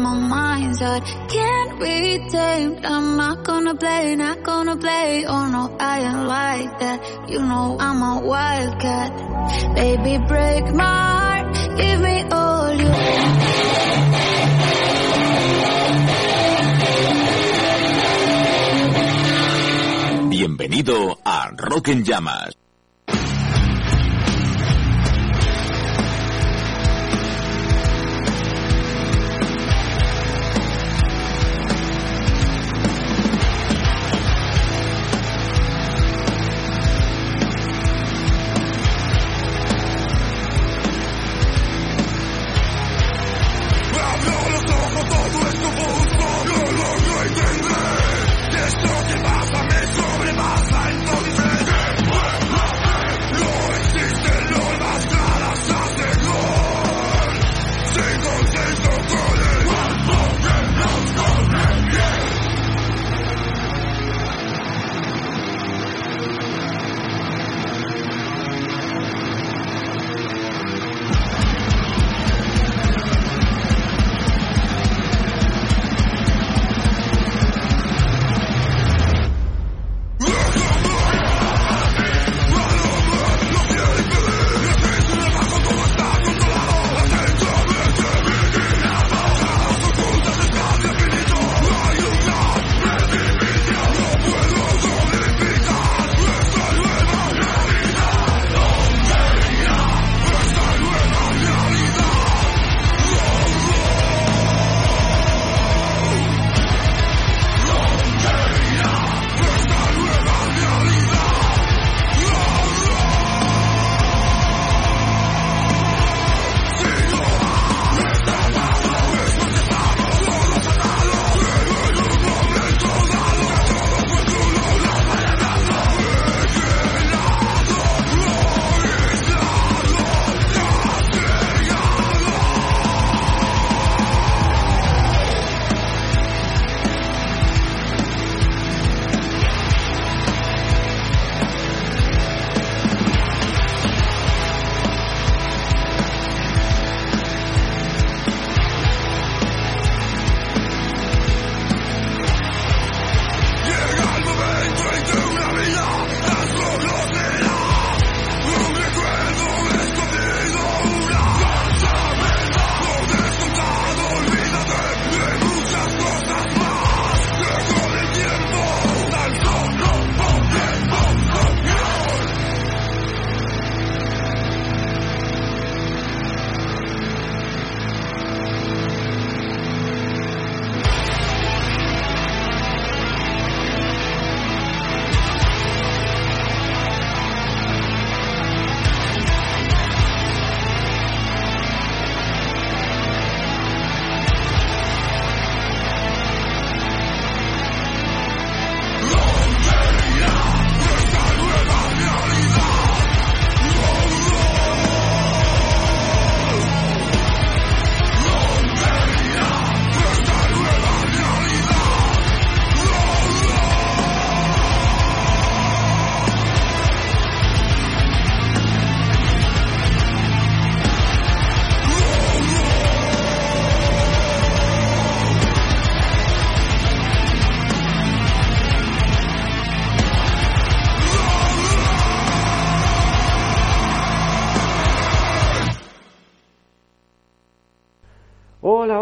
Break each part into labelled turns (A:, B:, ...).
A: my mind's. Can't be tamed. I'm not gonna play, not gonna play. Oh no, I ain't like that. You know I'm a wildcat. Baby, break my heart. Give me all you.
B: Bienvenido a Rock en Llamas.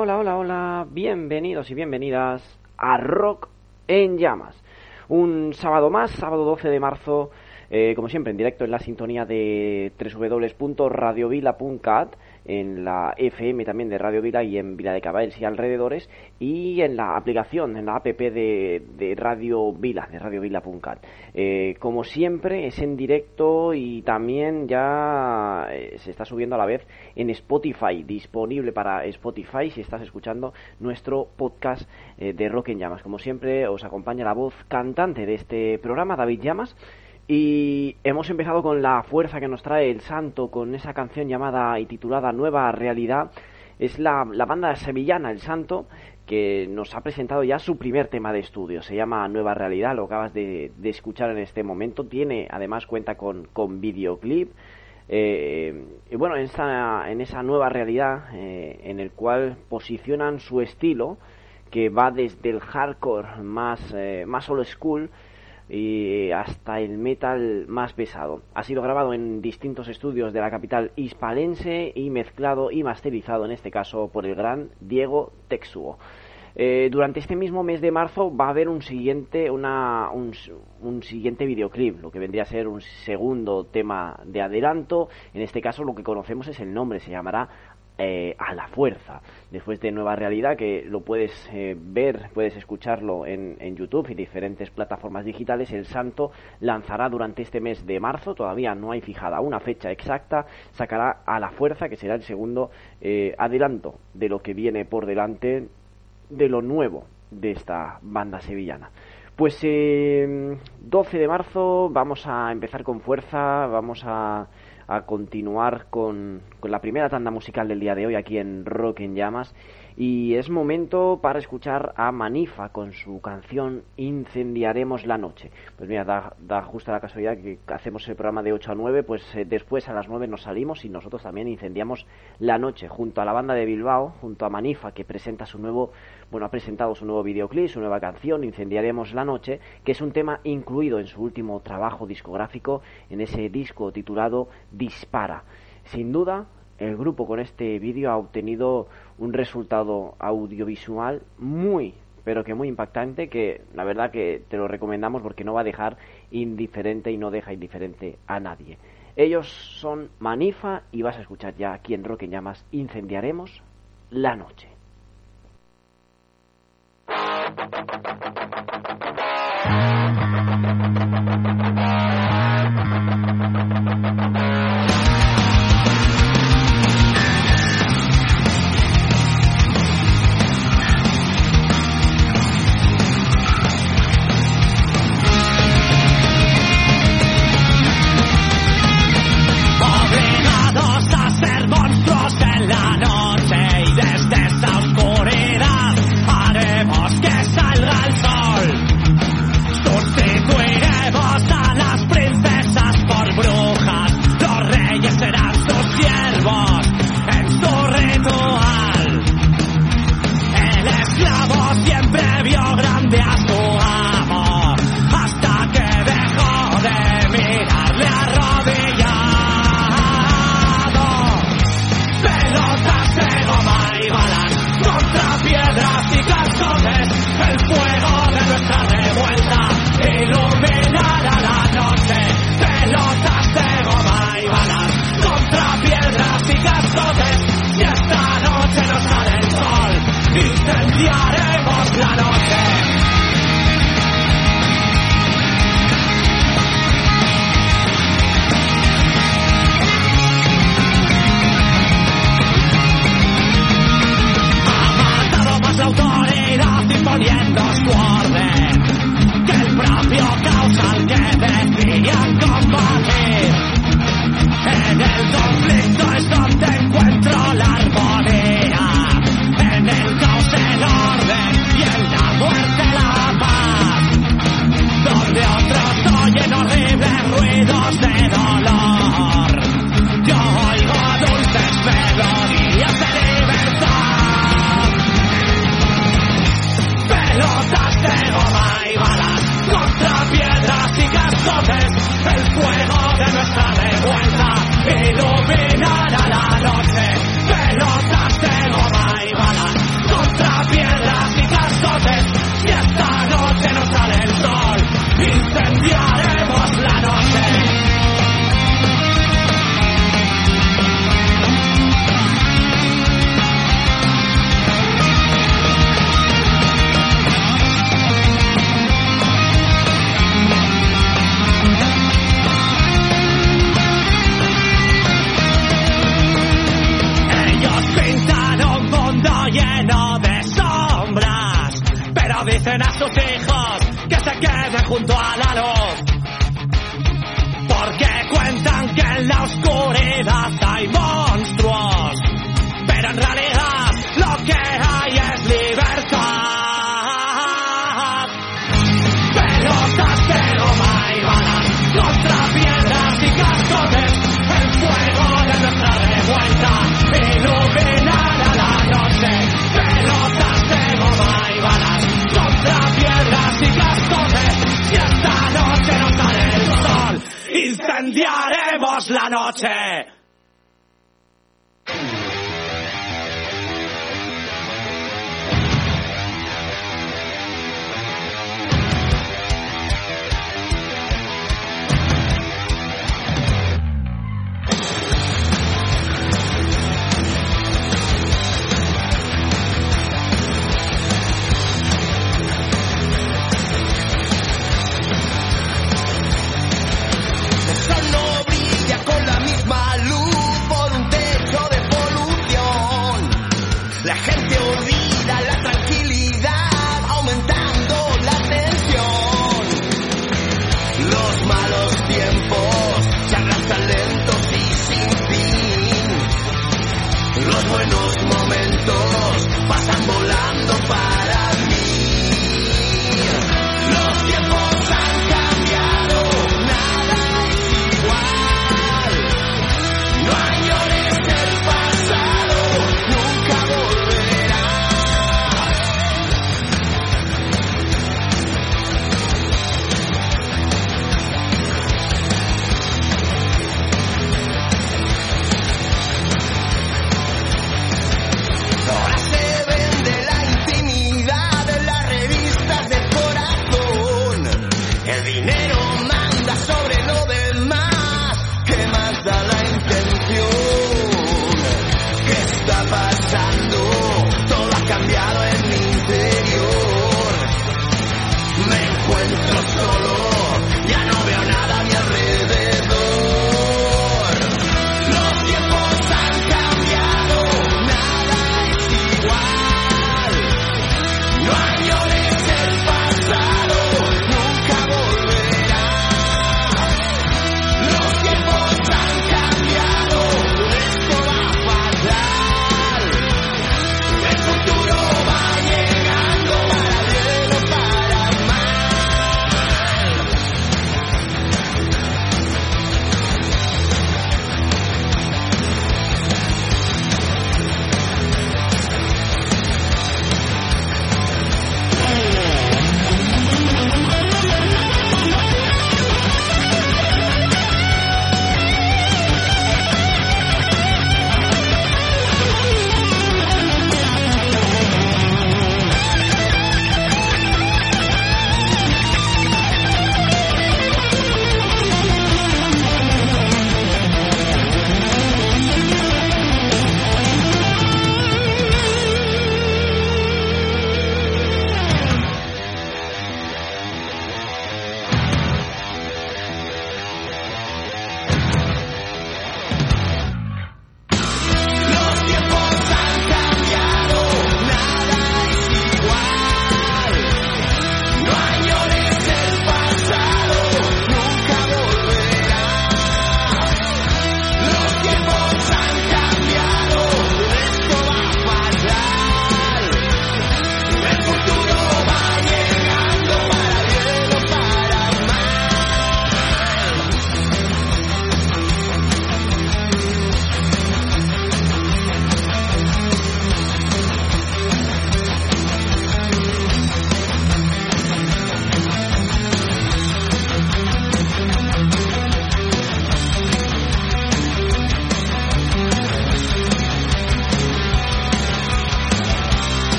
C: Hola, hola, hola, bienvenidos y bienvenidas a Rock en Llamas. Un sábado más, sábado 12 de marzo, eh, como siempre en directo en la sintonía de www.radiovila.cat en la FM también de Radio Vida y en Vila de Caballos y alrededores y en la aplicación, en la app de, de Radio Vila, de radiovila.cat. Eh, como siempre es en directo y también ya eh, se está subiendo a la vez en Spotify, disponible para Spotify si estás escuchando nuestro podcast eh, de Rock en Llamas. Como siempre os acompaña la voz cantante de este programa, David Llamas. Y hemos empezado con la fuerza que nos trae el santo, con esa canción llamada y titulada Nueva Realidad. Es la, banda sevillana El Santo que nos ha presentado ya su primer tema de estudio. Se llama Nueva Realidad, lo acabas de, de escuchar en este momento. Tiene, además, cuenta con, con videoclip.
D: Eh, y bueno, en esa, en esa nueva realidad eh, en el cual posicionan su estilo, que va desde el hardcore más, eh, más old school y hasta el metal más pesado. Ha sido grabado en distintos estudios de la capital hispalense y mezclado y masterizado en este caso por el gran Diego Texuo. Eh, durante este mismo mes de marzo va a haber un siguiente, una, un, un, siguiente videoclip, lo que vendría a ser un segundo tema de adelanto. En este caso lo que conocemos es el nombre, se llamará eh, a la fuerza. Después de Nueva Realidad, que lo puedes eh, ver, puedes escucharlo en, en, YouTube y diferentes plataformas digitales, El Santo lanzará durante este mes de marzo, todavía no hay fijada una fecha exacta, sacará a la fuerza, que será el segundo eh, adelanto de lo que viene por delante de lo nuevo de esta banda sevillana. Pues eh, 12 de marzo vamos a empezar con fuerza, vamos a a continuar con, con, la primera tanda musical del día de hoy aquí en Rock en Llamas. Y es momento para escuchar a Manifa con su canción Incendiaremos la noche. Pues mira, da, da justa la casualidad que hacemos el programa de 8 a 9, pues eh, después a las 9 nos salimos y nosotros también incendiamos la noche junto a la banda de Bilbao, junto a Manifa que presenta su nuevo, bueno, ha presentado su nuevo videoclip, su nueva canción Incendiaremos la noche, que es un tema incluido en su último trabajo discográfico, en ese disco titulado Dispara. Sin duda, el grupo con este vídeo ha obtenido un resultado audiovisual muy pero que muy impactante que la verdad que te lo recomendamos porque no va a dejar indiferente y no deja indiferente a nadie. Ellos son Manifa y vas a escuchar ya aquí en Rock en Llamas Incendiaremos la noche.
E: La noche.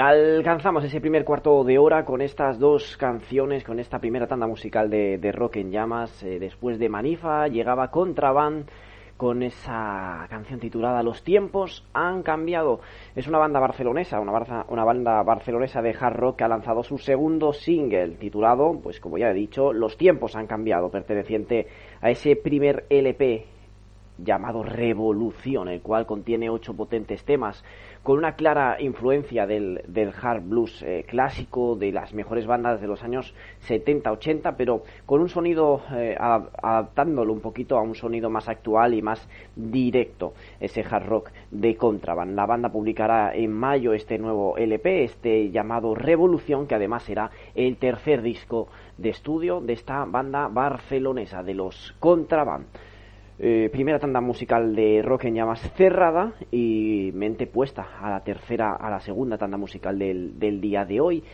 C: Alcanzamos ese primer cuarto de hora con estas dos canciones, con esta primera tanda musical de, Rock en Llamas. Eh, después de Manifa llegaba Contraband con esa canción titulada Los tiempos han cambiado. Es una banda barcelonesa, una, una banda barcelonesa de hard rock que ha lanzado su segundo single titulado, pues como ya he dicho, Los tiempos han cambiado, perteneciente a ese primer LP llamado Revolución, el cual contiene ocho potentes temas con una clara influencia del, del hard blues eh, clásico de las mejores bandas de los años 70-80, pero con un sonido eh, adaptándolo un poquito a un sonido más actual y más directo, ese hard rock de Contraband. La banda publicará en mayo este nuevo LP, este llamado Revolución, que además será el tercer disco de estudio de esta banda barcelonesa de los Contraband. Eh, primera tanda musical de rock en llamas cerrada y mente puesta a la tercera, a la segunda tanda musical del, del día de hoy.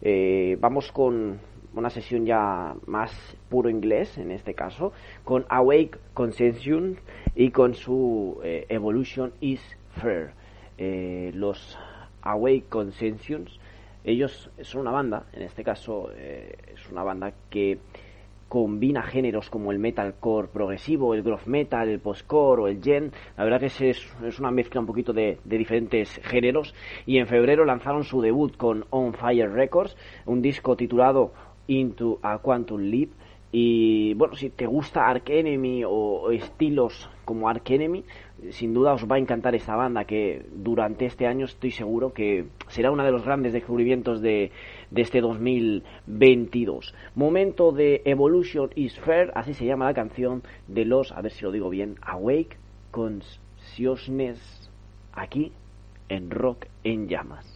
C: Eh, vamos con una sesión ya más puro inglés en este caso, con Awake Consensus y con su eh, Evolution is Fair. los Awake Consensus, ellos son una banda, en este caso es una banda que combina géneros como el metalcore progresivo, el groove metal, el postcore o el gen. La verdad que es, es una mezcla un poquito de, diferentes géneros. Y en febrero lanzaron su debut con On Fire Records, un disco titulado Into a Quantum Leap. Y bueno, si te gusta Ark Enemy o, estilos como Ark Enemy, sin duda os va a encantar esta banda que durante este año estoy seguro que será uno de los grandes descubrimientos de, de este 2022. Momento de Evolution is Fair, así se llama la canción de los, a ver si lo digo bien, Awake Consciousness, aquí en Rock en Llamas.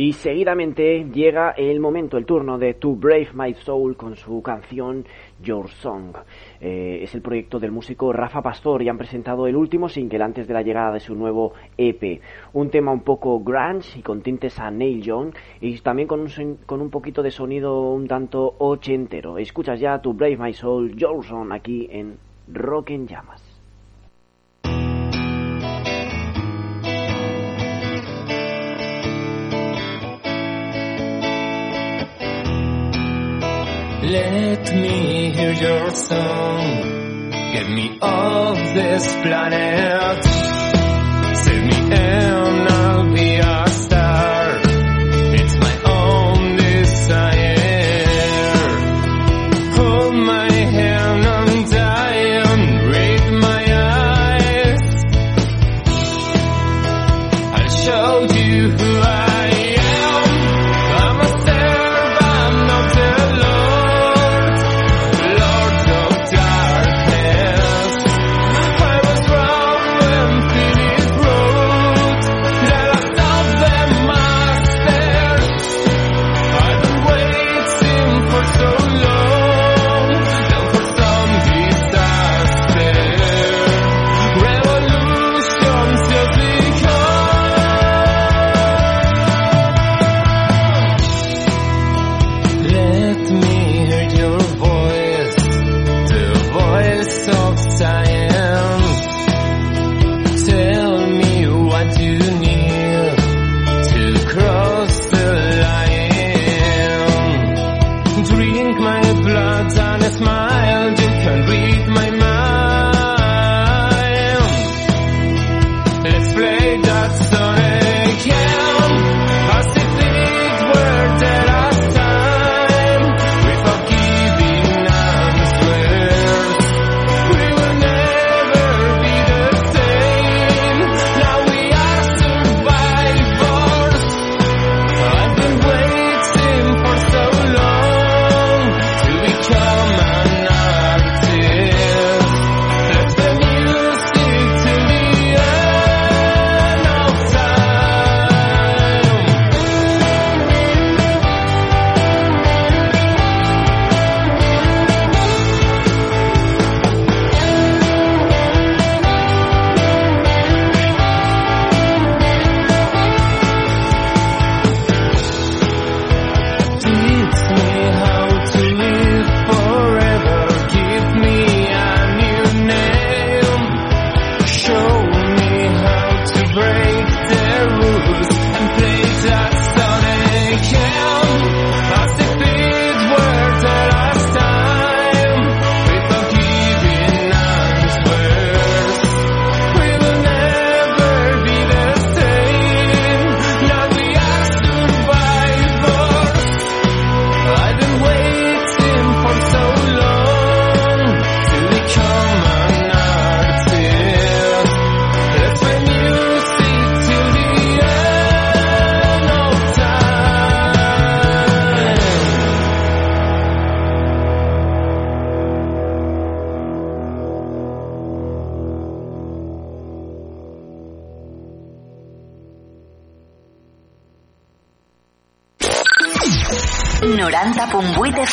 C: Y seguidamente llega el momento, el turno de To Brave My Soul con su canción Your Song. Eh, es el proyecto del músico Rafa Pastor y han presentado el último single antes de la llegada de su nuevo EP. Un tema un poco grunge y con tintes a Neil Young y también con un, con un poquito de sonido un tanto ochentero. Escuchas ya To Brave My Soul, Your Song aquí en Rock en Llamas.
F: Let me hear your song. Get me off this planet. Save me and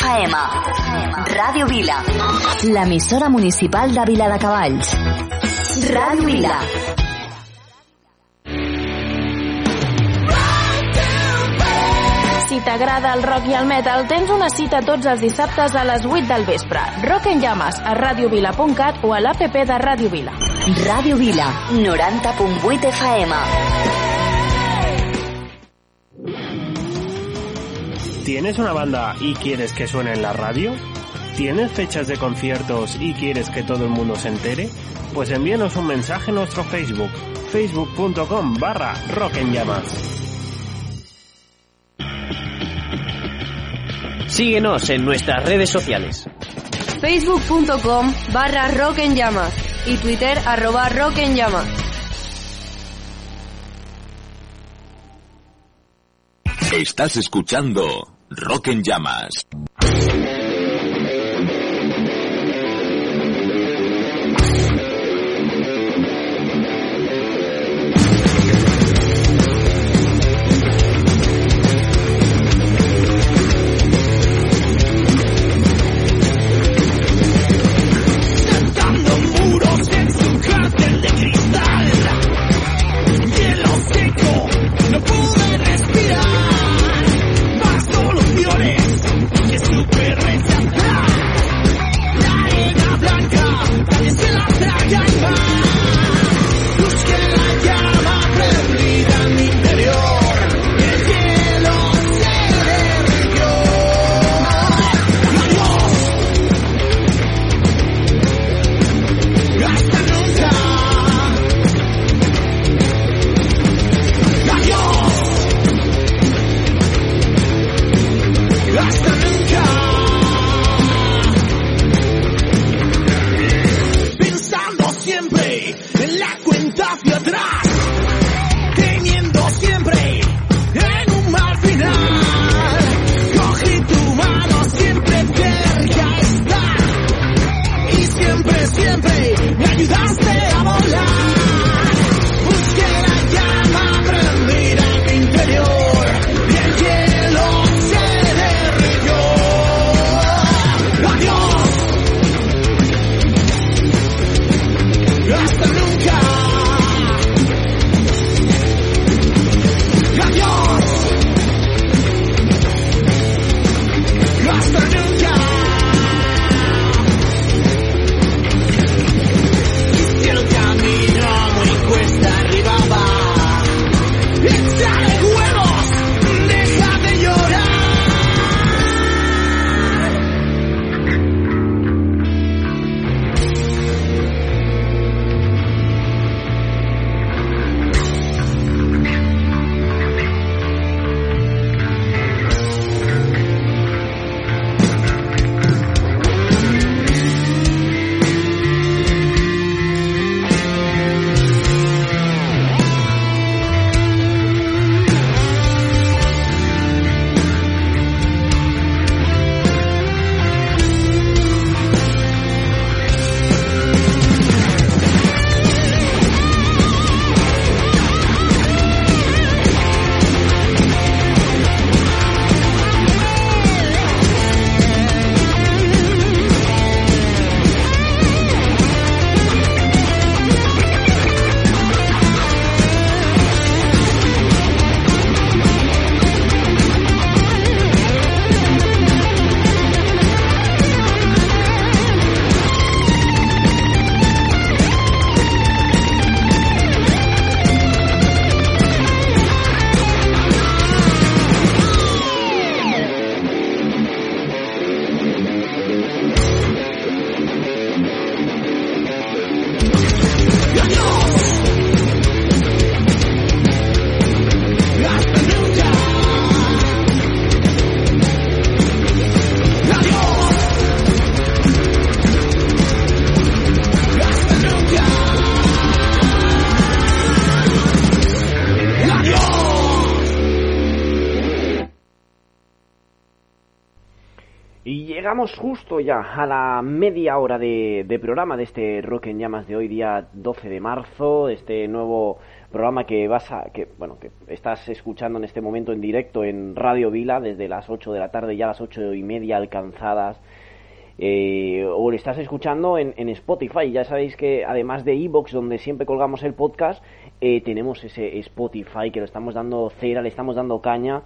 G: FM. Ràdio Vila. L'emissora municipal de Vila de Cavalls. Ràdio Vila.
H: Si t'agrada el rock i el metal, tens una cita tots els dissabtes a les 8 del vespre. Rock en llames a radiovila.cat o a l'APP de Ràdio Vila.
G: Ràdio Vila. 90.8 FM.
I: ¿Tienes una banda y quieres que suene en la radio? ¿Tienes fechas de conciertos y quieres que todo el mundo se entere? Pues envíanos un mensaje en nuestro Facebook, facebook.com barra rock en llamas.
J: Síguenos en nuestras redes sociales.
K: facebook.com barra rock en llamas y twitter arroba rock en llamas.
B: Estás escuchando Rock en Llamas.
C: Justo ya a la media hora de, programa de este Rock en Llamas de hoy, día 12 de marzo, este nuevo programa que vas a, que, bueno, que estás escuchando en este momento en directo en Radio Vila desde las 8 de la tarde, ya las ocho y media alcanzadas. Eh, o lo estás escuchando en, en, Spotify. Ya sabéis que además de Evox, donde siempre colgamos el podcast, eh, tenemos ese Spotify que lo estamos dando cera, le estamos dando caña.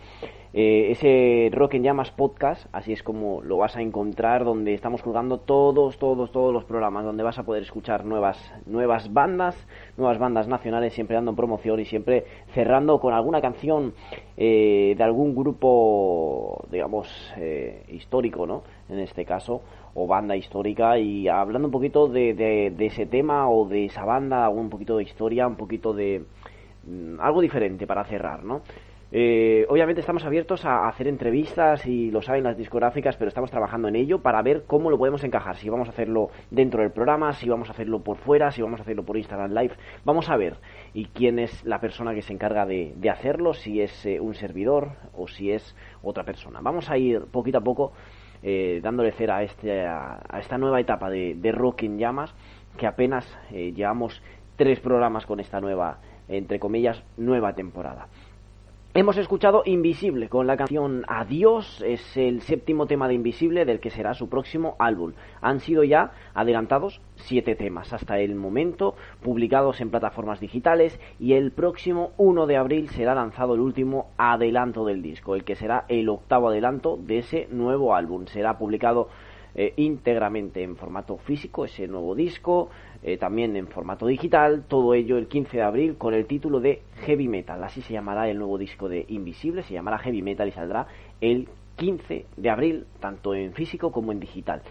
C: Eh, ese Rock en Llamas podcast, así es como lo vas a encontrar, donde estamos colgando todos, todos, todos los programas, donde vas a poder escuchar nuevas, nuevas bandas, nuevas bandas nacionales, siempre dando promoción y siempre cerrando con alguna canción eh, de algún grupo, digamos, eh, histórico, ¿no? En este caso, o banda histórica, y hablando un poquito de, de, de ese tema o de esa banda, un poquito de historia, un poquito de mm, algo diferente para cerrar, ¿no? Eh, obviamente estamos abiertos a hacer entrevistas y lo saben las discográficas, pero estamos trabajando en ello para ver cómo lo podemos encajar. Si vamos a hacerlo dentro del programa, si vamos a hacerlo por fuera, si vamos a hacerlo por Instagram Live. Vamos a ver. Y quién es la persona que se encarga de, hacerlo, si es eh, un servidor o si es otra persona. Vamos a ir poquito a poco eh, dándole cera a, este, a, esta nueva etapa de, de Llamas, que apenas eh, llevamos tres programas con esta nueva, entre comillas, nueva temporada. Hemos escuchado Invisible con la canción Adiós, es el séptimo tema de Invisible del que será su próximo álbum. Han sido ya adelantados siete temas hasta el momento, publicados en plataformas digitales y el próximo 1 de abril será lanzado el último adelanto del disco, el que será el octavo adelanto de ese nuevo álbum. Será publicado eh, íntegramente en formato físico ese nuevo disco, eh, también en formato digital, todo ello el 15 de abril con el título de Heavy Metal. Así se llamará el nuevo disco de Invisible, se llamará Heavy Metal y saldrá el 15 de abril, tanto en físico como en digital.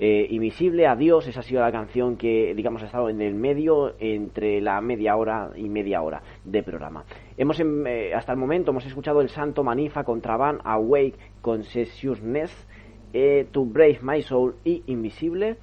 C: Eh, Invisible, Adiós, esa ha sido la canción que, digamos, ha estado en el medio entre la media hora y media hora de programa. Hemos, eh, hasta el momento, hemos escuchado el Santo Manifa, Contraband, Awake, Consciousness, eh, To Brave My Soul y Invisible.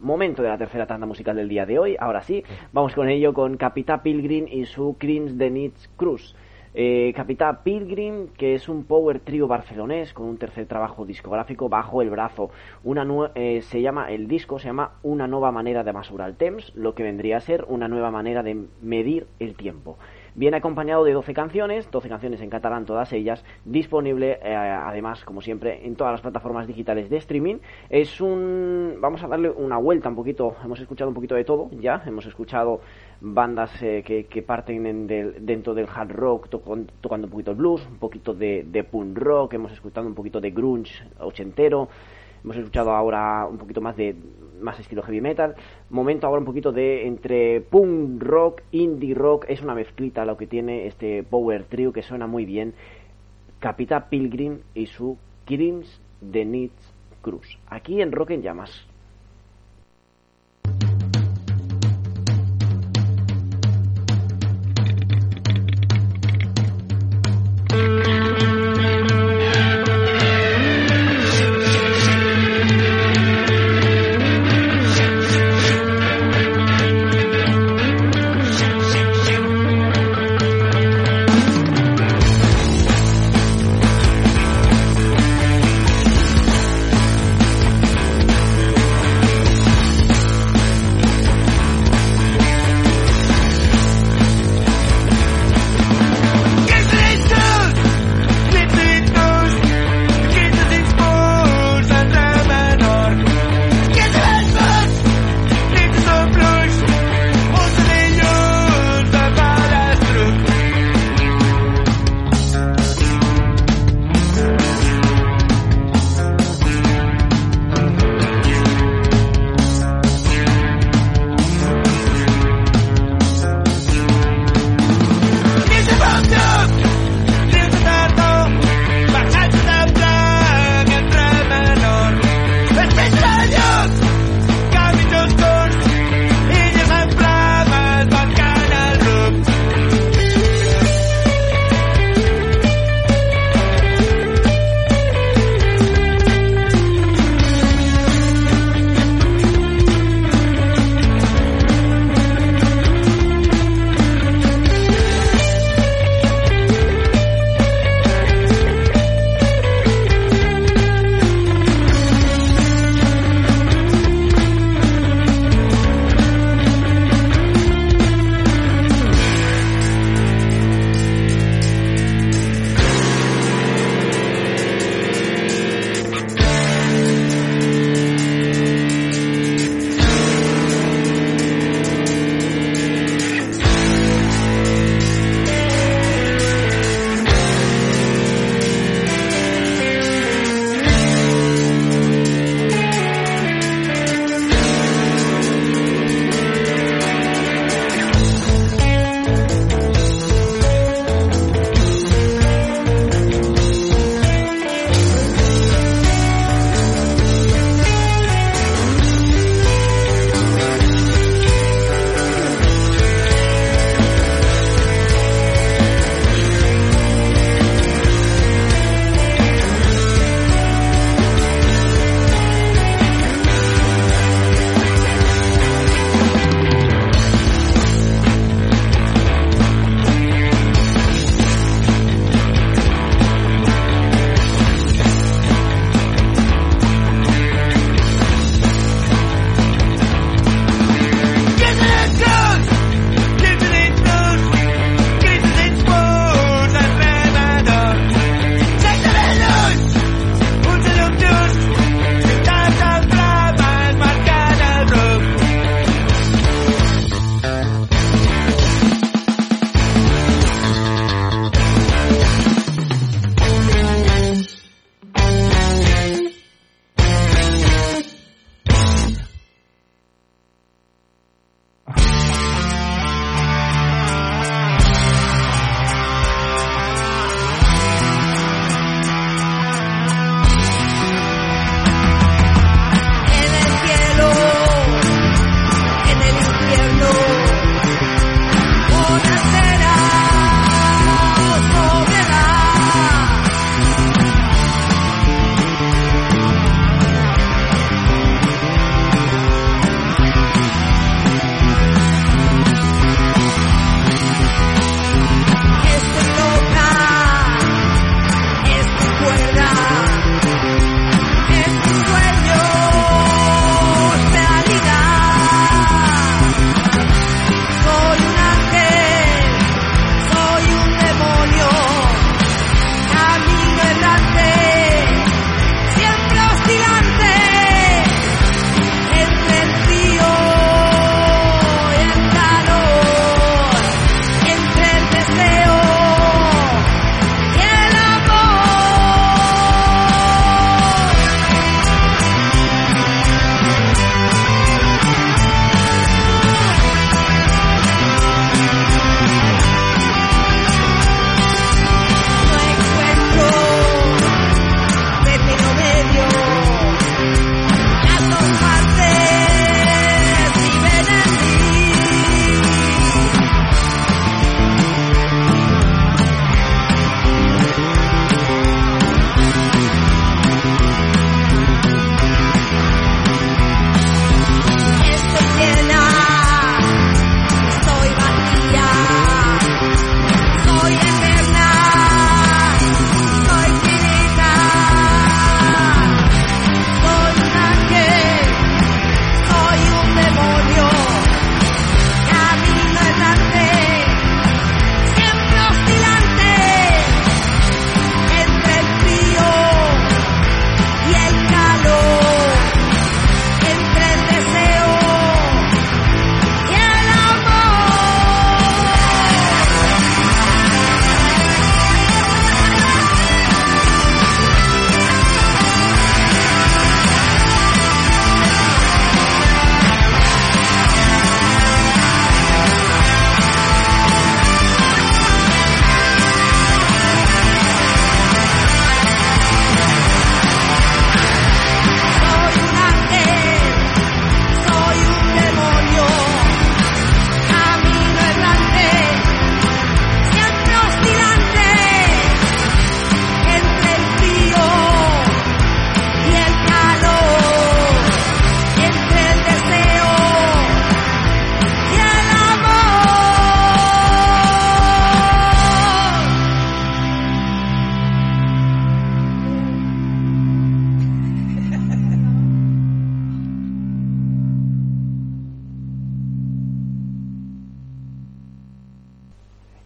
C: Momento de la tercera tanda musical del día de hoy. Ahora sí, vamos con ello con Capitá Pilgrim y su Crims de Nitz Cruz. Eh, Capitá Pilgrim, que es un power trio barcelonés con un tercer trabajo discográfico bajo el brazo. Una eh, se llama el disco se llama Una nueva manera de mesurar el temps, lo que vendría a ser una nueva manera de medir el tiempo. Viene acompañado de 12 canciones, 12 canciones en catalán todas ellas, disponible eh, además, como siempre, en todas las plataformas digitales de streaming. Es un... vamos a darle una vuelta un poquito, hemos escuchado un poquito de todo ya, hemos escuchado bandas eh, que, parten en del, dentro del hard rock tocando, tocando un poquito el blues, un poquito de, de punk rock, hemos escuchado un poquito de grunge ochentero, hemos escuchado ahora un poquito más de más estilo heavy metal. Momento ahora un poquito de entre punk rock, indie rock. Es una mezclita lo que tiene este power trio que suena muy bien. Capita Pilgrim y su Crims de Nitz Cruz. Aquí en Rock en Llamas.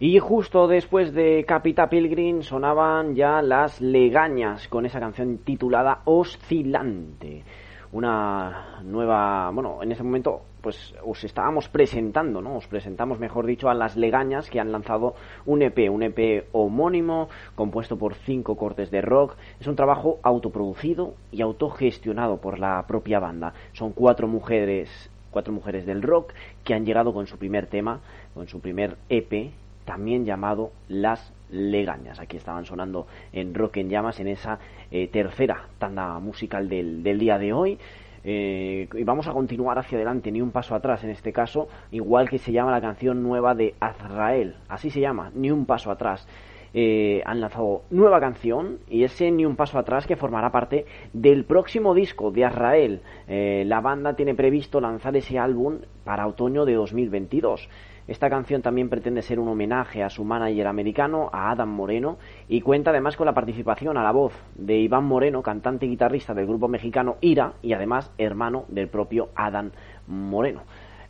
C: Y justo después de Capita Pilgrim sonaban ya las legañas con esa canción titulada Oscilante. Una nueva, bueno, en ese momento pues os estábamos presentando, ¿no? Os presentamos, mejor dicho, a las legañas que han lanzado un EP, un EP homónimo, compuesto por cinco cortes de rock. Es un trabajo autoproducido y autogestionado por la propia banda. Son cuatro mujeres, cuatro mujeres del rock que han llegado con su primer tema, con su primer EP, también llamado Las Legañas. Aquí estaban sonando en Rock en Llamas en esa eh, tercera tanda musical del, del día de hoy. Eh, y vamos a continuar hacia adelante, ni un paso atrás en este caso, igual que se llama la canción nueva de Azrael, así se llama, ni un paso atrás. Eh, han lanzado nueva canción y ese ni un paso atrás que formará parte del próximo disco de Azrael. Eh, la banda tiene previsto lanzar ese álbum para otoño de 2022. Esta canción también pretende ser un homenaje a su manager americano, a Adam Moreno, y cuenta además con la participación a la voz de Iván Moreno, cantante y guitarrista del grupo mexicano Ira, y además hermano del propio Adam Moreno.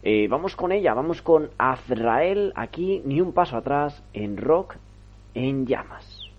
C: Eh, vamos con ella, vamos con Azrael, aquí ni un paso atrás en rock en llamas.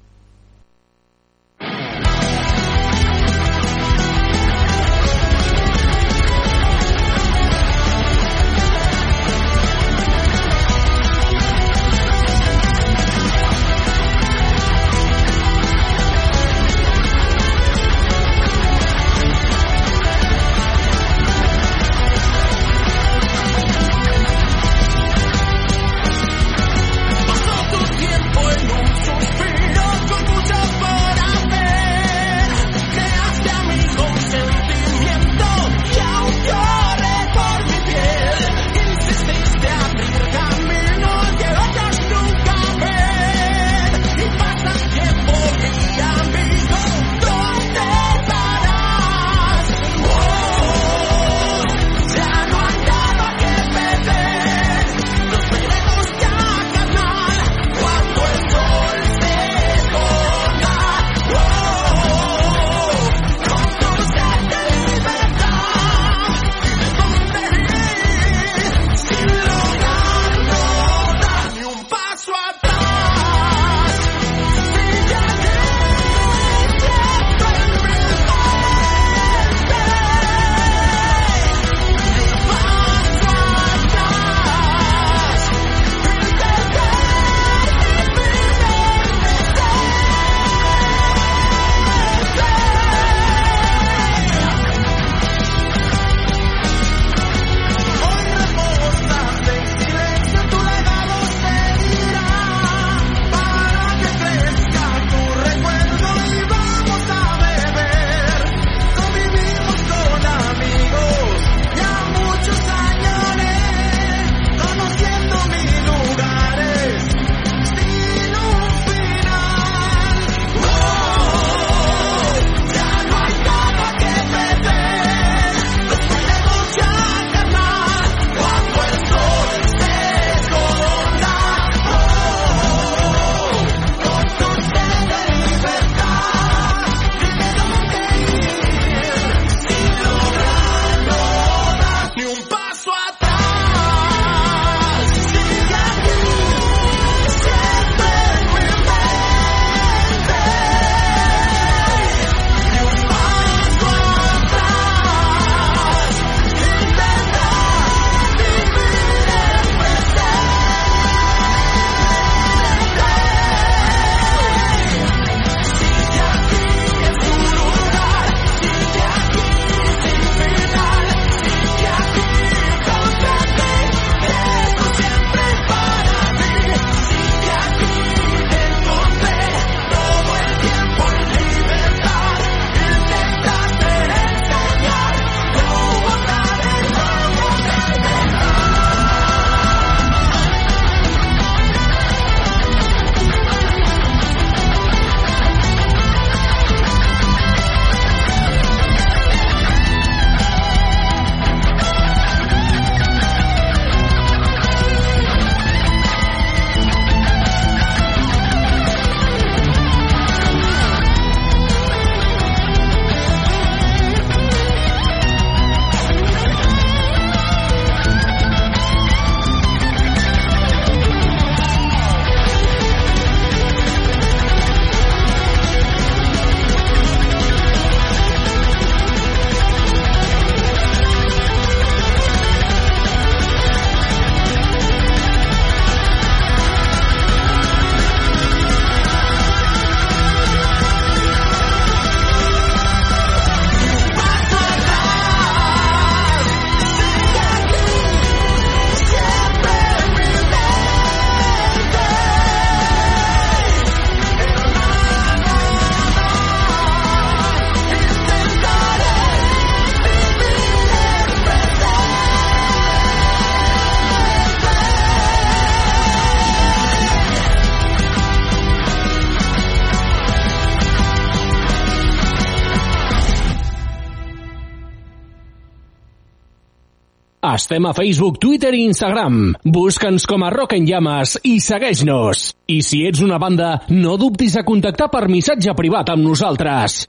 L: Estem a Facebook, Twitter i Instagram. Busca'ns com a Rock en Llames i segueix-nos. I si ets una banda, no dubtis a contactar per missatge privat amb nosaltres.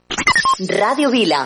G: Ràdio Vila.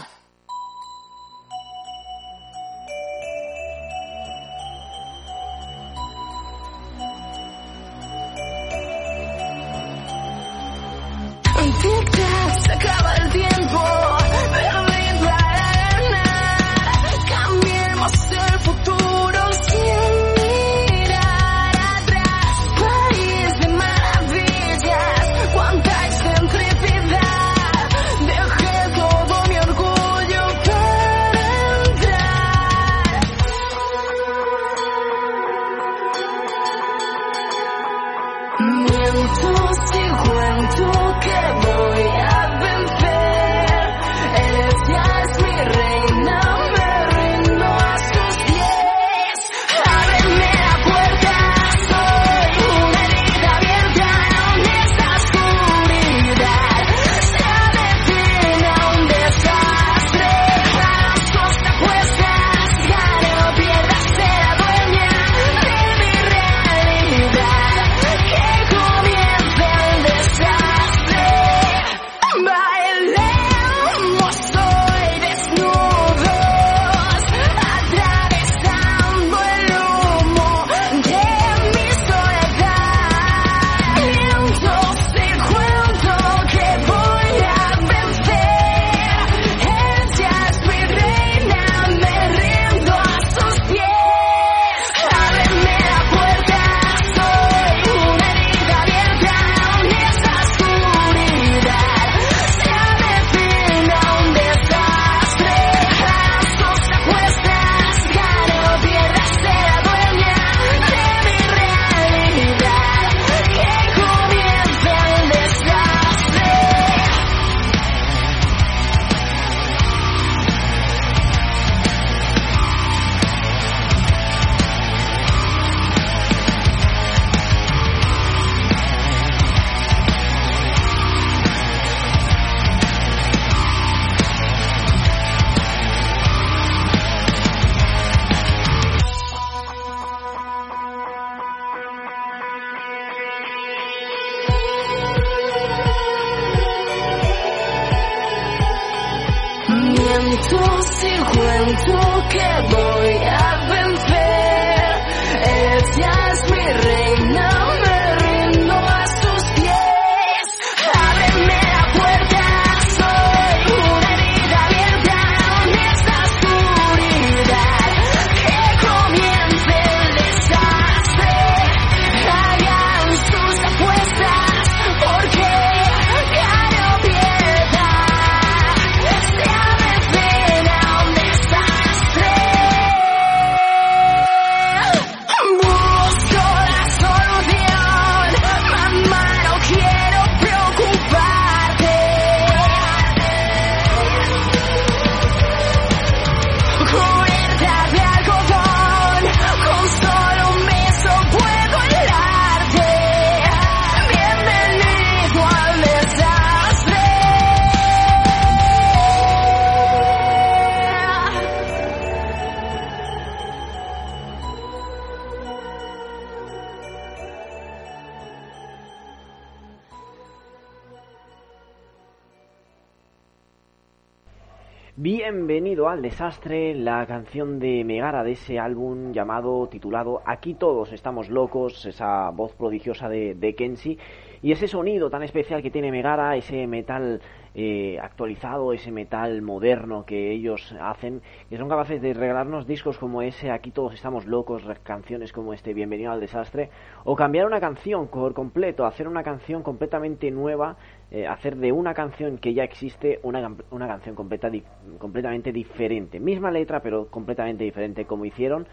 A: Al desastre,
C: la canción de Megara de ese álbum llamado, titulado Aquí todos estamos locos, esa voz prodigiosa de, de Kenshi. Y ese sonido tan especial que tiene Megara, ese metal eh, actualizado, ese metal moderno que ellos hacen, que son capaces de regalarnos discos como ese Aquí todos estamos locos, canciones como este Bienvenido al desastre, o cambiar una canción por completo, hacer una canción completamente nueva, eh, hacer de una canción que ya existe una, una canción completa, completamente diferente. Misma letra, pero completamente diferente, como hicieron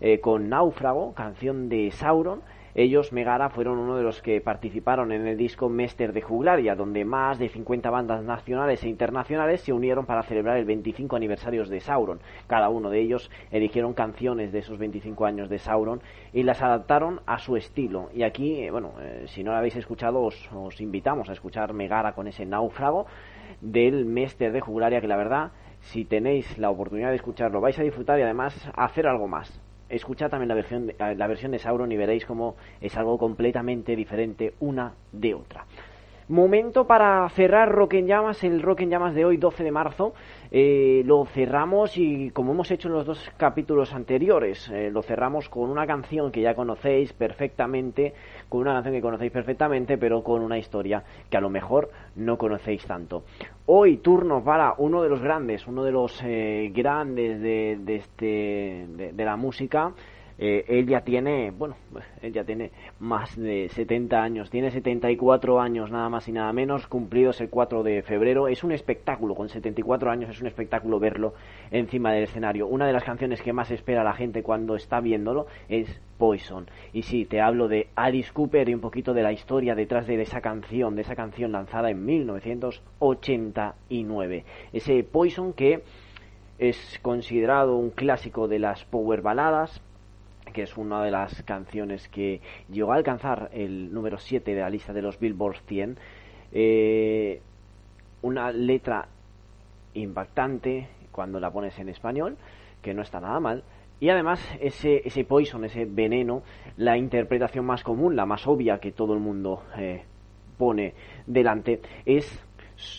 C: eh, con Náufrago, canción de Sauron. Ellos, Megara, fueron uno de los que participaron en el disco Mester de Juglaria, donde más de 50 bandas nacionales e internacionales se unieron para celebrar el 25 aniversario de Sauron. Cada uno de ellos eligieron canciones de esos 25 años de Sauron y las adaptaron a su estilo. Y aquí, eh, bueno, eh, si no lo habéis escuchado, os, os invitamos a escuchar Megara con ese náufrago del Mester de Juglaria, que la verdad Si tenéis la oportunidad de escucharlo, vais a disfrutar y además hacer algo más. Escuchad también la versión, la versión de Sauron y veréis cómo es algo completamente diferente una de otra. Momento para cerrar Rock en Llamas, el Rock en Llamas de hoy, 12 de marzo. Eh, lo cerramos y como hemos hecho en los dos capítulos anteriores, eh, lo cerramos con una canción que ya conocéis perfectamente, con una canción que conocéis perfectamente, pero con una historia que a lo mejor no conocéis tanto. Hoy turno para uno de los grandes, uno de los eh, grandes de, de, este, de, de la música. Eh, él ya tiene, bueno, él ya tiene más de 70 años, tiene 74 años nada más y nada menos, cumplidos el 4 de febrero. Es un espectáculo, con 74 años es un espectáculo verlo encima del escenario. Una de las canciones que más espera la gente cuando está viéndolo es Poison. Y sí, te hablo de Alice Cooper y un poquito de la historia detrás de esa canción, de esa canción lanzada en 1989. Ese Poison que es considerado un clásico de las power baladas, que es una de las canciones que llegó a alcanzar el número 7 de la lista de los Billboard 100. Eh, una letra impactante cuando la pones en español, que no está nada mal. Y además ese, ese poison, ese veneno, la interpretación más común, la más obvia que todo el mundo eh, pone delante, es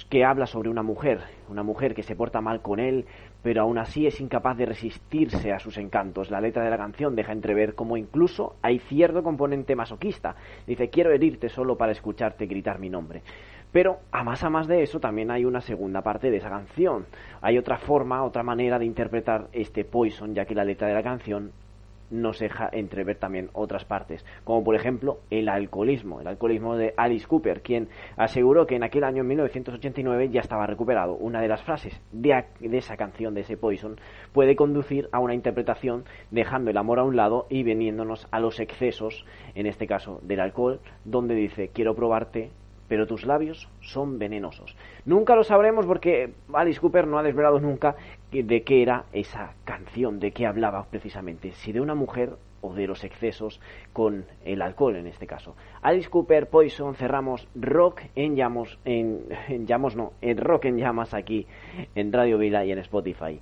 C: que habla sobre una mujer, una mujer que se porta mal con él, pero aún así es incapaz de resistirse a sus encantos. La letra de la canción deja entrever cómo incluso hay cierto componente masoquista. Dice, quiero herirte solo para escucharte gritar mi nombre. Pero a más a más de eso también hay una segunda parte de esa canción. Hay otra forma, otra manera de interpretar este Poison, ya que la letra de la canción nos deja entrever también otras partes, como por ejemplo el alcoholismo, el alcoholismo de Alice Cooper, quien aseguró que en aquel año en 1989 ya estaba recuperado. Una de las frases de, de esa canción, de ese Poison, puede conducir a una interpretación dejando el amor a un lado y veniéndonos a los excesos, en este caso del alcohol, donde dice quiero probarte pero tus labios son venenosos. Nunca lo sabremos porque Alice Cooper no ha desvelado nunca de qué era esa canción, de qué hablaba precisamente, si de una mujer o de los excesos con el alcohol en este caso. Alice Cooper, Poison, cerramos Rock en llamas, en, en llamas no, en Rock en llamas aquí en Radio Vila y en Spotify.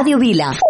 G: Radio Vila.